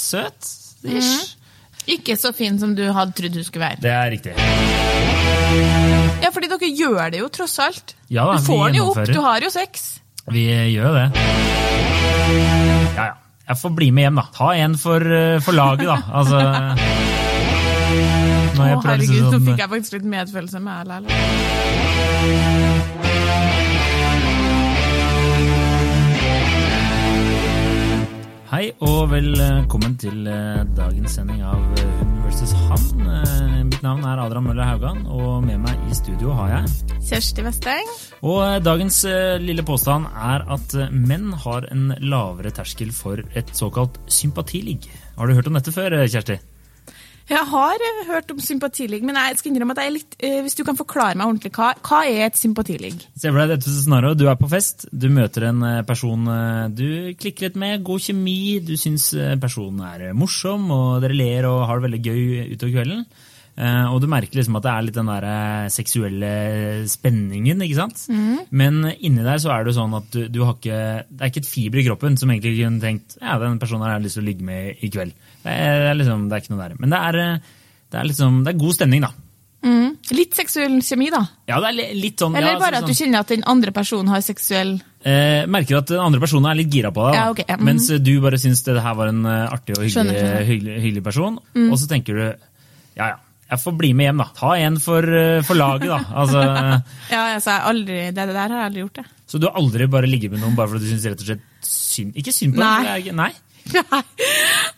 søt. Ish. Ikke så fin som du hadde trodd hun skulle være. Det er riktig. Ja, fordi dere gjør det jo, tross alt. Ja da, du får den jo opp, du har jo sex. Vi gjør det. Ja, ja. Jeg får bli med hjem, da. Ta en for, eh, for laget, da. Altså Å, herregud, nå sånn- fikk jeg faktisk litt medfølelse med deg. Hei og velkommen til eh, dagens sending av eh, Hun versus han. Eh, Mitt navn er Adrian Møller Haugan, og med meg i studio har jeg Kjersti Vesteng. Og dagens lille påstand er at menn har en lavere terskel for et såkalt sympatiligg. Har du hørt om dette før, Kjersti? Jeg har eh, hørt om sympatiligg, men jeg skal innrømme at jeg er litt eh, Hvis du kan forklare meg ordentlig, hva, hva er et sympatiligg? Se for deg dette scenarioet. Du er på fest, du møter en eh, person du klikker litt med, god kjemi, du syns personen er morsom, og dere ler og har det veldig gøy utover kvelden. Eh, Og du merker liksom at det er litt den der eh, seksuelle spenningen, ikke sant? Men inni der så er det sånn at du, du har ikke Det er ikke et fiber i kroppen som egentlig kunne tenkt ja, den personen her har jeg lyst til å ligge med i kveld. Det er, det er liksom, det er ikke noe der. Men det er, eh, det er liksom, det er god stemning, da. Mm. Litt seksuell kjemi, da? Ja, det er litt sånn Eller ja, bare at sånn, du kjenner at den andre personen har seksuell eh, merker at den andre personen er litt gira på deg. Ja, okay. mm mhm. mens du bare syns det her var en artig og hyggelig, Mhm. hyggelig, hyggelig person. Og så tenker du ja ja, jeg får bli med hjem, da. Ta en for, eh, for laget, da. Altså, Ja, altså, aldri, det, det der har jeg aldri gjort, det. så du har aldri bare ligget med noen bare fordi du syns rett og slett synd Ikke synd på Nei. dem? Nei? Nei.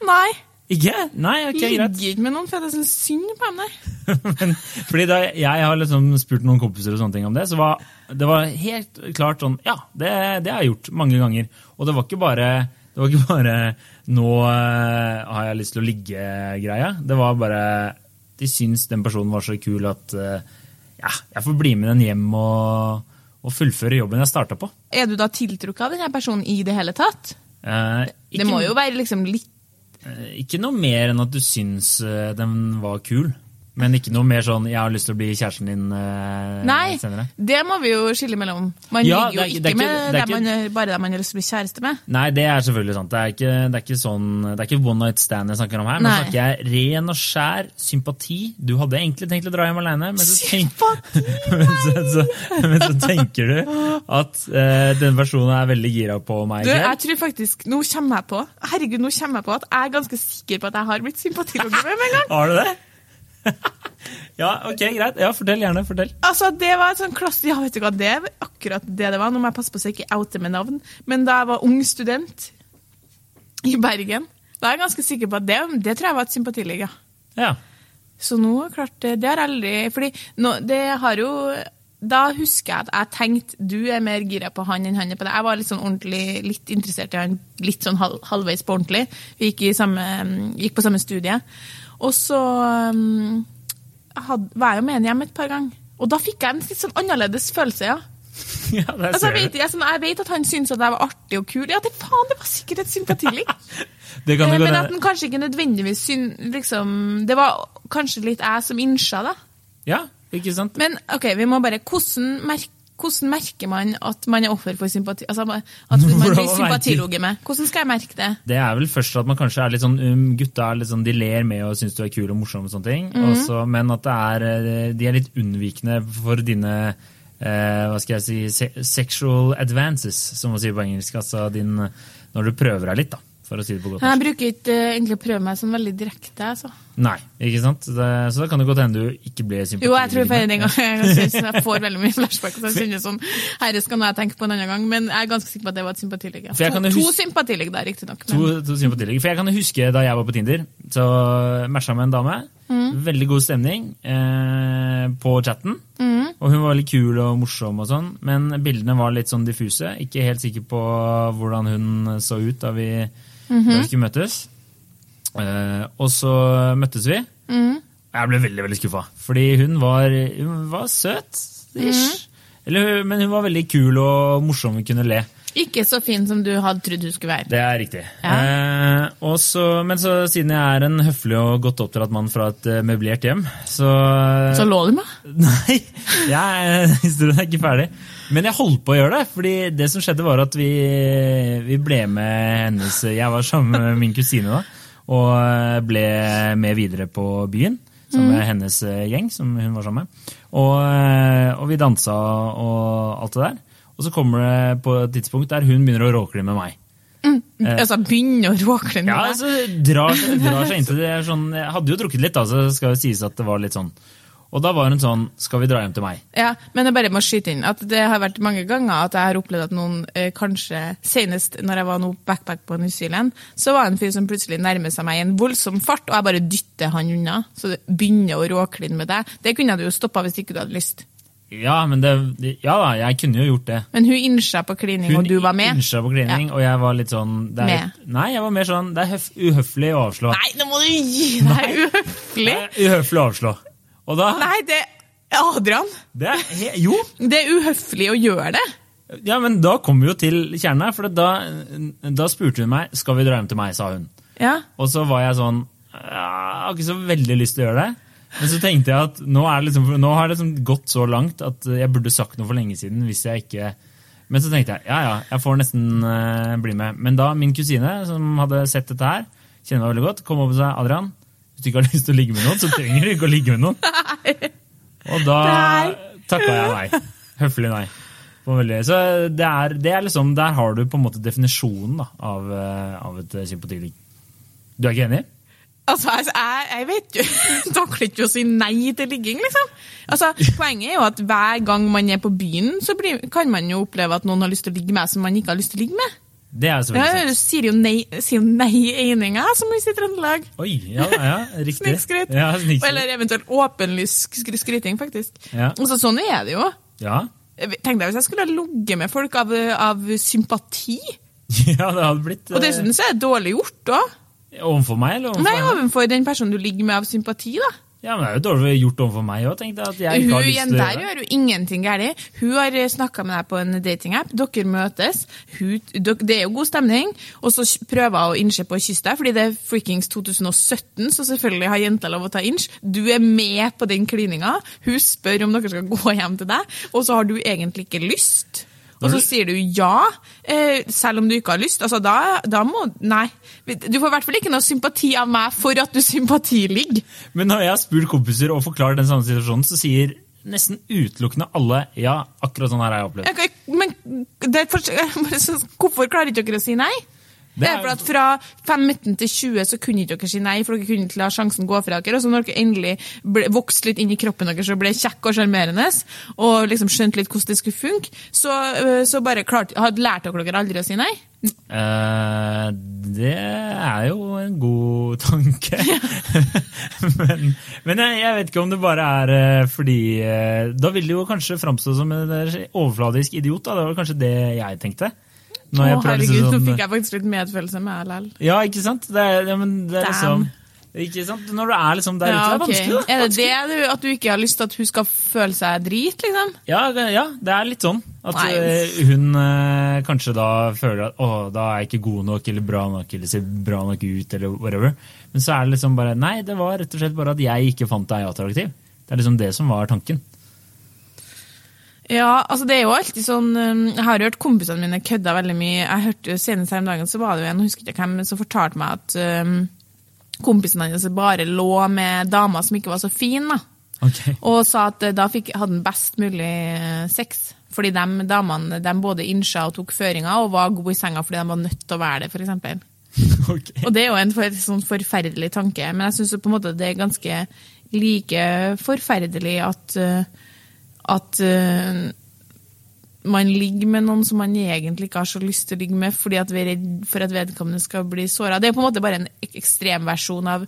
Nei. Ikke? Nei, ok, greit. Ligger ikke med noen for jeg syns synd på dem. Men, fordi da jeg har liksom spurt noen kompiser og sånne ting om det, så var det var helt klart sånn Ja, det, det har jeg gjort mange ganger. Og det var ikke bare, det var ikke bare 'nå eh, har jeg lyst til å ligge'-greia. Det var bare De syns den personen var så kul at eh, ja, jeg får bli med den hjem og, og fullføre jobben jeg starta på. Er du da tiltrukket av denne personen i det hele tatt? Eh, ikke, Det må jo være liksom litt eh, ikke noe mer enn at du syns eh, den var kul. Men ikke noe mer sånn 'jeg har lyst til å bli kjæresten din' eh, Nei, senere. det må vi jo skille mellom. Man Ja, ligger jo ikke- ikke, med det ikke- man, bare dem man har lyst til å bli kjæreste med. Nei, det er selvfølgelig sant. Det er ikke, det er ikke, sånn, det er ikke one night stand jeg snakker om her. Nå snakker jeg ren og skjær sympati. Du hadde egentlig tenkt å dra hjem alene, men så, tenk, men så, så, men så tenker du at eh, den personen er veldig gira på meg Du, jeg tror faktisk, Nå kommer jeg på Herregud, nå kommer jeg på at jeg er ganske sikker på at jeg har blitt sympatilogger med meg en gang. Har du det? ja, ok, greit. Ja, Fortell gjerne. fortell. Altså, Det var et sånn klasse, ja, vet du hva, det var akkurat det det var. Nå må jeg passe på så jeg ikke outer med navn. Men da jeg var ung student i Bergen, da er jeg ganske sikker på at det, det tror jeg var et sympatiligg, ja. Ja. Så nå, klart, det det har aldri Fordi nå, det har jo Da husker jeg at jeg tenkte du er mer gira på han enn han er på deg. Jeg var litt sånn ordentlig, litt interessert i han, litt sånn halv, halvveis på ordentlig. Vi gikk, i samme, gikk på samme studie. Og så um, had, var jeg jo med hjem et par ganger. Og da fikk jeg en litt sånn annerledes følelse, ja. ja, Altså, jeg, vet, jeg, sånn, jeg vet at han syntes at jeg var artig og kul. Ja, det faen, det var sikkert et kan Eh, Men at han kanskje ikke nødvendigvis syntes, liksom, Det var kanskje litt jeg som innsja, det. Ja, ikke sant? Men ok, vi må bare Hvordan, merk, hvordan merker man at man er offer for sympati? Altså, at man blir sympatiloge med? Hvordan skal jeg merke det? Det er vel først at man kanskje er litt sånn um, Gutta er litt sånn, de ler med og syns du er kul og morsom, og sånne ting. mm. Også, men at det er, eh, de er litt unnvikende for dine eh, hva skal jeg si, se sexual advances, som man sier på engelsk. Altså din, når du prøver deg litt, da, for å si det på godt Jeg bruker ikke uh, egentlig å prøve meg sånn veldig direkte. Altså. Nei, ikke sant? Det, så da kan det godt hende du ikke blir sympatisk. Jo, jeg tror for en gang jeg, synes jeg får veldig mye flashback. Så jeg synes sånn, Herre skal nå jeg tenke på en annen gang, men jeg er ganske sikker på at det var et sympatiligg. To, jo to huske- sympatiligg der, riktignok. To, men- to. For jeg kan huske da jeg var på Tinder, så matcha med en dame. Veldig god stemning eh, på chatten. Og hun var veldig kul og morsom og sånn, men bildene var litt sånn diffuse. Ikke helt sikker på hvordan hun så ut da vi, da vi skulle møtes. Uh, og så møttes vi. Og jeg ble veldig veldig skuffa, fordi hun var, hun var søt. Ish. Eller, men hun var veldig kul og morsom, hun kunne le. Ikke så fin som du hadde trodd hun skulle være. Det er riktig. Eh, og så- men så siden jeg er en høflig og godt oppdratt mann fra et eh, møblert hjem, så Så lå du med? Nei, jeg, historien er ikke ferdig. Men jeg holdt på å gjøre det, fordi det som skjedde var at vi, vi ble med hennes Jeg var sammen med min kusine da. Og eh, ble med videre på byen Som med hennes eh, gjeng, som hun var sammen med. Og, eh, og vi dansa og alt det der. Og så kommer det på et tidspunkt der hun begynner å råkle med meg. Altså, begynne å råkle med Ja, deg. altså, drar, drar seg inntil det. Sånn, jeg hadde jo drukket litt, da, så skal jo sies at det var litt sånn. Og da var hun sånn Skal vi dra hjem til meg? Ja, men jeg bare må skyte inn at det har vært mange ganger at jeg har opplevd at noen eh, kanskje Senest når jeg var nå backpack på New Zealand, så var det en fyr som plutselig nærmer seg meg i en voldsom fart, og jeg bare dytter han unna. Så det begynner å råkline med deg. Det kunne du jo stoppa hvis ikke du hadde lyst. Ja, men det, ja da, jeg kunne jo gjort det. Men hun innsja på klining, og du var med. Hun innsja på klining, og jeg var litt sånn er, Med. Nei, jeg var mer sånn Det er høf, uhøflig å avslå. Nei, nå må du gi deg! Uhøflig! Det er uhøflig å avslå. Og da Nei, det Adrian! det er, Jo! Det er uhøflig å gjøre det. Ja, men da kom vi jo til kjernen her, for da, da spurte hun meg skal vi dra hjem til meg, sa hun. Ja. Og så var jeg sånn Jeg har ikke så veldig lyst til å gjøre det. Men så tenkte jeg at nå, liksom, nå har det liksom gått så langt at jeg burde sagt noe for lenge siden. hvis jeg ikke... Men så tenkte jeg ja, ja, jeg får nesten uh, bli med. Men da min kusine, som hadde sett dette her, kjenner meg veldig godt, kom opp og sa Adrian, hvis du ikke har lyst til å ligge med noen, så trenger du ikke å ligge med noen. Og da takka jeg nei. Høflig nei. Så det er, det er liksom, Der har du på en måte definisjonen da, av, eh, av et sympatiligg. Du er ikke enig? Altså, jeg, jeg, jeg vet jo Takler ikke å si nei til ligging, liksom. Altså, Poenget er jo at hver gang man er på byen, så blir, kan man jo oppleve at noen har lyst til å ligge med som man ikke har lyst til å ligge med. Det er selvfølgelig sant. sier jo nei, sier nei eininga, som vi sier i Trøndelag. Oi, ja, ja, riktig. Snikskryt. Ja, snikskryt. Eller eventuelt åpenlys skry- skryting, faktisk. Ja. Altså, sånn er det jo. Ja. Tenk deg hvis jeg skulle ha ligget med folk av, av sympati. ja, det hadde blitt Og eh, dessuten så er det dårlig gjort òg. Overfor meg, eller overfor Nei, overfor den personen du ligger med av sympati, da. Ja, men det er jo dårlig gjort overfor meg òg, Hun igjen der gjør jo ingenting galt. Hun har snakka med deg på en datingapp, dere møtes, hun, det er jo god stemning, og så prøver hun å innse på å kysse deg, fordi det er frikings 2017, så selvfølgelig har jenta lov å ta inch. Du er med på den klininga, hun spør om dere skal gå hjem til deg, og så har du egentlig ikke lyst. Og så sier du ja, eh, selv om du ikke har lyst. Altså, da, da må Nei. Du får i hvert fall ikke noe sympati av meg for at du sympatiligger. Men når jeg har spurt kompiser og forklarer den samme situasjonen, så sier nesten utelukkende alle ja, akkurat sånn her har jeg opplevd. Okay, Men det for, hvorfor klarer ikke dere å si nei? Det er for at Fra 15 til 20 så kunne ikke dere si nei, for dere kunne ikke la sjansen gå fra dere. Og så når dere endelig ble, vokste litt inn i kroppen deres og ble kjekk og sjarmerende, og liksom skjønte litt hvordan det skulle funke, så, øh, så bare klart, hadde lært dere aldri å si nei. Uh, det er jo en god tanke. men men jeg, jeg vet ikke om det bare er uh, fordi uh, Da vil det jo kanskje framstå som en overfladisk idiot. Da. Det var kanskje det jeg tenkte. Å, herregud, sånn, nå fikk jeg faktisk litt medfølelse med LL. Ja, ikke sant? Det ja, men det er liksom ikke sant? Når du er liksom der Ja, ute, det er vanskelig. da. Er det det at du ikke har lyst til at hun skal føle seg drit, liksom? Ja, det, ja, det er litt sånn. At Nei. eh, hun eh, kanskje da føler at å, da er jeg ikke god nok eller bra nok eller ser bra nok ut eller whatever. Men så er det liksom bare Nei, det var rett og slett bare at jeg ikke fant deg attraktiv. Det er liksom det som var tanken. Ja, altså det er jo alltid sånn um, Jeg har hørt kompisene mine kødda veldig mye. Jeg hørte jo Senest her om dagen så var det jo en, husker ikke hvem, som fortalte meg at um, kompisen hans bare lå med damer som ikke var så fine. da. Ok. Og sa at eh, da fikk, hadde han best mulig eh, sex. Fordi de damene de både innsja og tok føringer og var gode i senga fordi de var nødt til å være det, f.eks. Okay. Og det er jo en for, sånn forferdelig tanke, men jeg syns det er ganske like forferdelig at, eh, at uh, man ligger med noen som man egentlig ikke har så lyst til å ligge med fordi at vi er redd for at vedkommende skal bli såra. Det er på en måte bare en ek- ekstremversjon av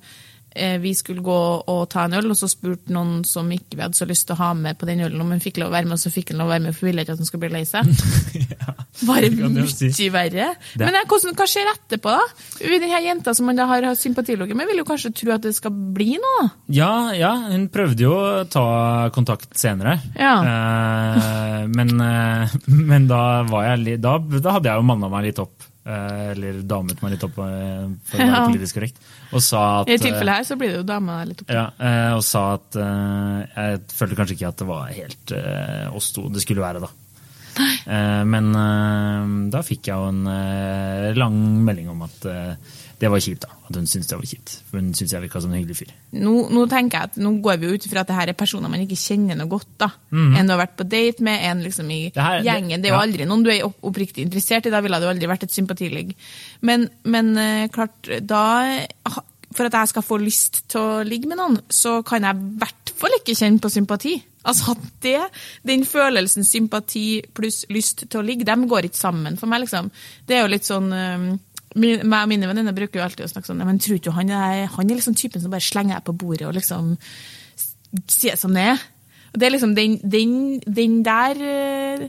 vi skulle gå og ta en øl, og så spurte noen som ikke vi hadde så lyst til å ha med på den ølen, om han fikk lov å være med, og så fikk han lov å være med, for vi ville ikke at han skulle bli lei seg. Bare kan du jo si. mye verre. Det- Men eh, hvordan, hva skjer etterpå, da? Denne jenta som man da har sympatiloge med, vil jo kanskje tro at det skal bli noe? Ja, ja, hun prøvde jo å ta kontakt senere. Ja. Eh, men, eh, men da var jeg da, da hadde jeg jo manna meg litt opp. Eh, eller damet meg litt opp, eh, for å være Ja. politisk korrekt. Og sa at I eh, tilfellet her så blir det jo dama litt opp. Ja, eh, og sa at eh, jeg følte kanskje ikke at det var helt eh, oss to det skulle være, da. Nei. men eh, da fikk jeg jo en eh, lang melding om at eh, det var kjipt. da, At hun syntes det var kjipt. For hun syntes jeg virka som en hyggelig fyr. Nå, nå tenker jeg at nå går vi jo ut ifra at det her er personer man ikke kjenner noe godt. da. En du har vært på date med, en liksom i. Det her- gjengen. Det er jo ja. aldri noen du er oppriktig interessert i. Da ville det jo aldri vært et sympatiligg. Men, men eh, klart, da For at jeg skal få lyst til å ligge med noen, så kan jeg i hvert fall ikke kjenne på sympati. Altså at det, Den følelsen sympati pluss lyst til å ligge, dem går ikke sammen for meg. liksom. Det er jo litt sånn eh, Min- meg og mine venninner bruker jo alltid å snakke sånn «Ja, men tror ikke han er, han er liksom typen som bare slenger deg på bordet og liksom sier som det er. Og det er liksom den, den, den der eh,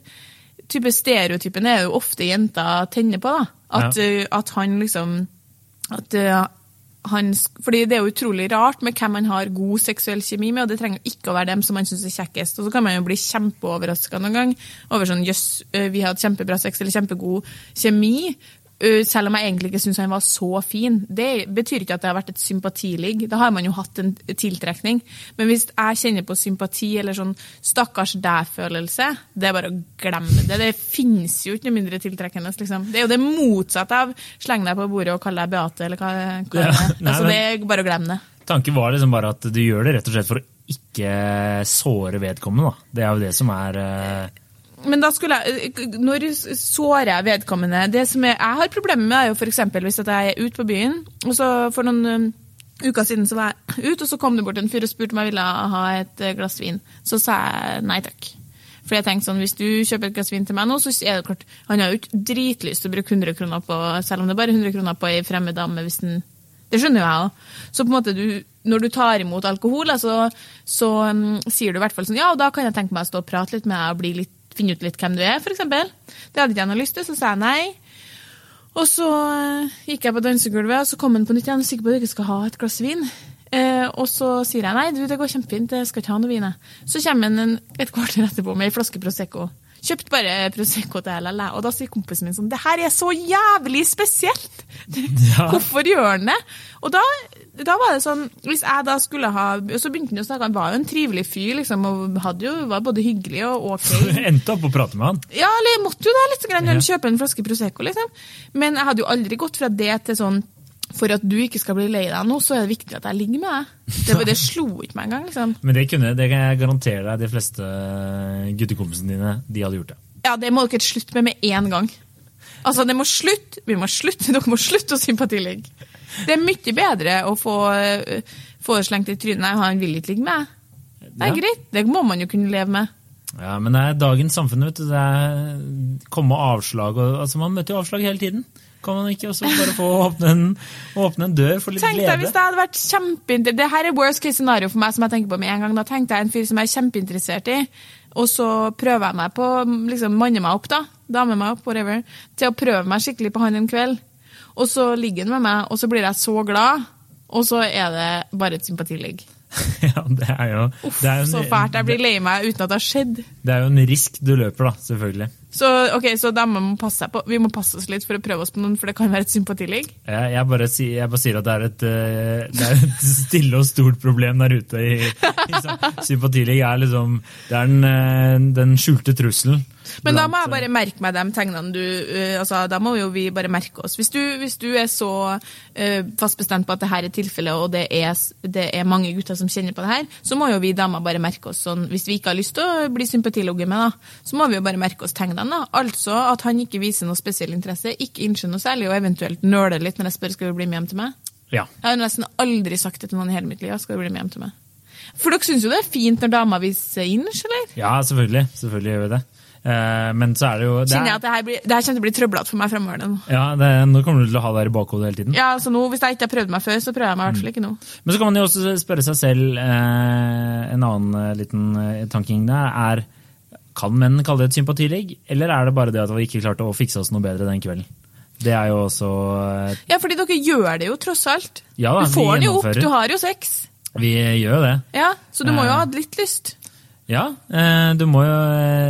type stereotypen er jo ofte jenter tenner på. da. At, Ja. uh, at han liksom at uh, han, fordi det er jo utrolig rart med hvem man har god seksuell kjemi med, og det trenger ikke å være dem som man syns er kjekkest. Og så kan man jo bli kjempeoverraska noen gang over sånn jøss, vi vi hadde kjempebra sex eller kjempegod kjemi. Uh, Selv om jeg egentlig ikke syns han var så fin. Det betyr ikke at det har vært et sympatiligg. Da har man jo hatt en tiltrekning. Men hvis jeg kjenner på sympati eller sånn stakkars deg-følelse, det er bare å glemme det. Det finnes jo ikke noe mindre tiltrekkende. Liksom. Det er jo det motsatte av sleng deg på bordet og kalle deg Beate, eller hva, hva Ja, det er. Altså, det er bare å glemme det. Tanken var liksom bare at du gjør det rett og slett for å ikke såre vedkommende. da. Det er jo det som er eh, Men da skulle jeg, når sårer jeg vedkommende Det som jeg, jeg har problemer med, er jo f.eks. hvis jeg er ute på byen, og så for noen um, uker siden så var jeg ute, og så kom det bort en fyr og spurte om jeg ville ha et eh, glass vin. Så sa jeg nei takk. For jeg tenkte sånn, Hvis du kjøper et glass vin til meg nå, så er det klart Han har jo ikke dritlyst til å bruke 100 kroner på selv om det er bare 100 kroner på ei fremmed dame. hvis den det skjønner jo jeg òg. Så på en måte du, når du tar imot alkohol, altså, så um, sier du i hvert fall sånn Ja, og da kan jeg tenke meg å stå og prate litt med deg og bli litt, finne ut litt hvem du er, f.eks. Det hadde ikke jeg noe lyst til, så sa jeg nei. Og så eh, gikk jeg på dansegulvet, og så kom han på nytt igjen. Sikker på at du ikke skal ha et glass vin. Eh, og så sier jeg nei, du, det går kjempefint, jeg skal ikke ha noe vin. jeg. Så kommer han et kvarter etterpå med ei flaske Prosecco. Kjøpt bare Prosecco til LL, Og da sier kompisen min sånn Det her er så jævlig spesielt! Ja. Hvorfor gjør han det? Og da, da var det sånn Hvis jeg da skulle ha og Så begynte han å snakke, han var jo en trivelig fyr, liksom, og jo, var både hyggelig og ok. Endte opp å prate med han. Ja, eller jeg måtte jo da litt, grann, Ja. kjøpe en flaske Prosecco, liksom. Men jeg hadde jo aldri gått fra det til sånn For at du ikke skal bli lei deg nå, så er det viktig at jeg ligger med deg. Det, det slo ikke meg engang, liksom. Men det, kunne, det kan jeg garantere deg, de fleste guttekompisene dine, de hadde gjort det. Ja, det må dere slutte med med en gang. Altså, det må slutte. Vi må slutte. Dere må slutte å sympatiligge. Det er mye bedre å få, øh, få slengt i trynet Nei, han vil ikke ligge med. Det er Ja. greit. Det må man jo kunne leve med. Ja, Men det er dagens samfunn, vet du. Det er komme avslag. Og, altså, man møter jo avslag hele tiden. Kan man ikke også bare få åpne en, åpne en dør for litt Tenk deg jeg hvis det hadde vært kjempeinter... Det her er worst case scenario for meg, som jeg tenker på med en gang. Da tenkte jeg en fyr som jeg er kjempeinteressert i, og så prøver jeg meg på liksom manne meg opp, da. Dame meg opp, whatever. Til å prøve meg skikkelig på han en kveld. Og så ligger han med meg, og så blir jeg så glad, og så er det bare et sympatiligg. ja, det er jo Uff, det er en- så fælt. Jeg blir lei meg uten at det har skjedd. Det er jo en risk du løper, da, selvfølgelig. Så okay, så må på. Vi må passe oss litt for å prøve oss på noen, for det kan være et sympatiligg. Jeg, jeg, bare, sier, jeg bare sier at det er et, eh, det er et stille og stort problem der ute. i, i sånn- Sympatiligg er liksom Det er den, eh, den skjulte trusselen. Men da må jeg bare merke meg de tegnene du altså, Da må jo vi bare merke oss. Hvis du, hvis du er så uh, fast bestemt på at det her er tilfellet, og det er, det er mange gutter som kjenner på det her, så må jo vi damer bare merke oss sånn Hvis vi ikke har lyst til å bli sympatilogge med, da, så må vi jo bare merke oss tegnene. Da. Altså at han ikke viser noe spesiell interesse, ikke innser noe særlig, og eventuelt nøler litt når jeg spør skal du bli med hjem til meg. Ja. Jeg har nesten aldri sagt det til noen i hele mitt liv. Skal du bli med hjem til meg? For dere syns jo det er fint når damer viser inch, eller? ja, selvfølgelig. Selvfølgelig gjør vi det. Eh, men så er det jo det Kjenner jeg at det her, blir, det her kommer til å bli trøblete for meg fremover. nå. ja, det, Nå kommer du til å ha det her i bakhodet hele tiden. Ja, så nå, Hvis jeg ikke har prøvd meg før, så prøver jeg meg i hvert fall ikke nå. Men så kan man jo også spørre seg selv eh, en annen eh, liten tanking der er Kan menn kalle det et sympatiligg, eller er det bare det at vi ikke klarte å fikse oss noe bedre den kvelden? Det er jo også eh, Ja, fordi dere gjør det jo tross alt. Ja da, du får den jo opp, du har jo sex. Vi gjør jo det. Ja, Så du må jo Eh. ha hatt litt lyst. Ja, eh, du må jo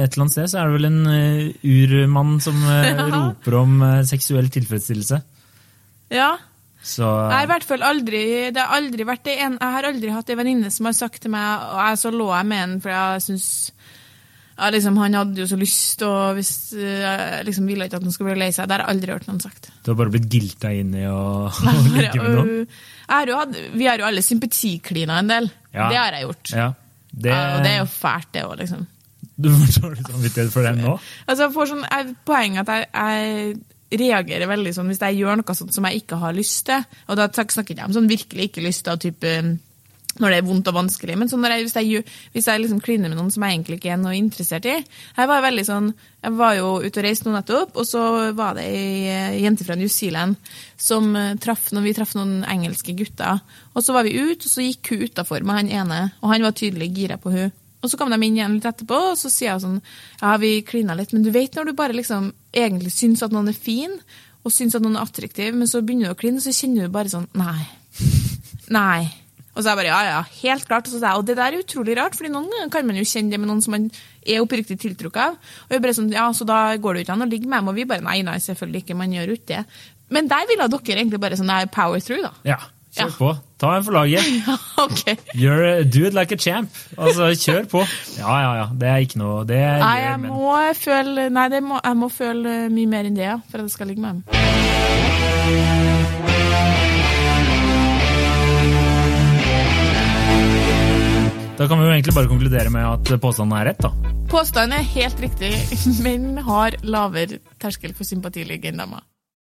et eller annet sted så er det vel en urmann som Ja. roper om seksuell tilfredsstillelse. Ja. Så Jeg har i hvert fall aldri det har aldri vært det en, Jeg har aldri hatt ei venninne som har sagt til meg Og jeg så lå jeg med en, for jeg syns ja, liksom, han hadde jo så lyst, og hvis, uh, liksom, ville ikke at han skulle bli lei seg. Det har jeg aldri hørt noen sagt. Du har bare blitt gilta inn i å ligge med noen? Har vi har jo alle sympatiklina en del. Ja. Det har jeg gjort. Ja. Det... Ja, og det er jo fælt, det òg, liksom. Du får dårlig samvittighet for det nå? Altså, jeg får sånn, Poenget at jeg, jeg reagerer veldig sånn hvis jeg gjør noe sånt som jeg ikke har lyst til. Og da snakker jeg om sånn virkelig ikke lyst til, type når det er vondt og vanskelig. Men jeg, hvis jeg, hvis jeg liksom kliner med noen som jeg egentlig ikke er noe interessert i Jeg var sånn, jeg var jo ute og reiste nå nettopp, og så var det ei jente fra New Zealand som eh, traff når vi traff noen engelske gutter. Og så var vi ute, og så gikk hun utafor med han ene, og han var tydelig gira på hun. Og så kom de inn igjen litt etterpå, og så sier jeg sånn Ja, vi klina litt, men du vet når du bare liksom egentlig syns at noen er fin, og syns at noen er attraktiv, men så begynner du å kline, og så kjenner du bare sånn Nei. Nei. Og så er jeg bare ja, ja, helt klart. Og, så jeg, og det der er utrolig rart, fordi noen ganger kan man jo kjenne det med noen som man er oppriktig tiltrukket av. Og jeg bare sånn, ja, Så da går det jo ikke an å ligge med dem. Og vi bare nei, nei, selvfølgelig ikke. Man gjør jo ikke det. Men der ville dere egentlig bare sånn power through, da. Ja. Kjør ja. på. Ta en for laget. Ja, ok. You're, do it like a champ. Altså, kjør på. Ja, ja, ja. Det er ikke noe det Nei, jeg må føle Nei, må, jeg må føle mye mer enn det, ja, for at jeg skal ligge med dem. Da kan vi jo egentlig bare konkludere med at påstanden er rett, da. Påstanden er helt riktig. Menn har lavere terskel for sympatilige enn damer.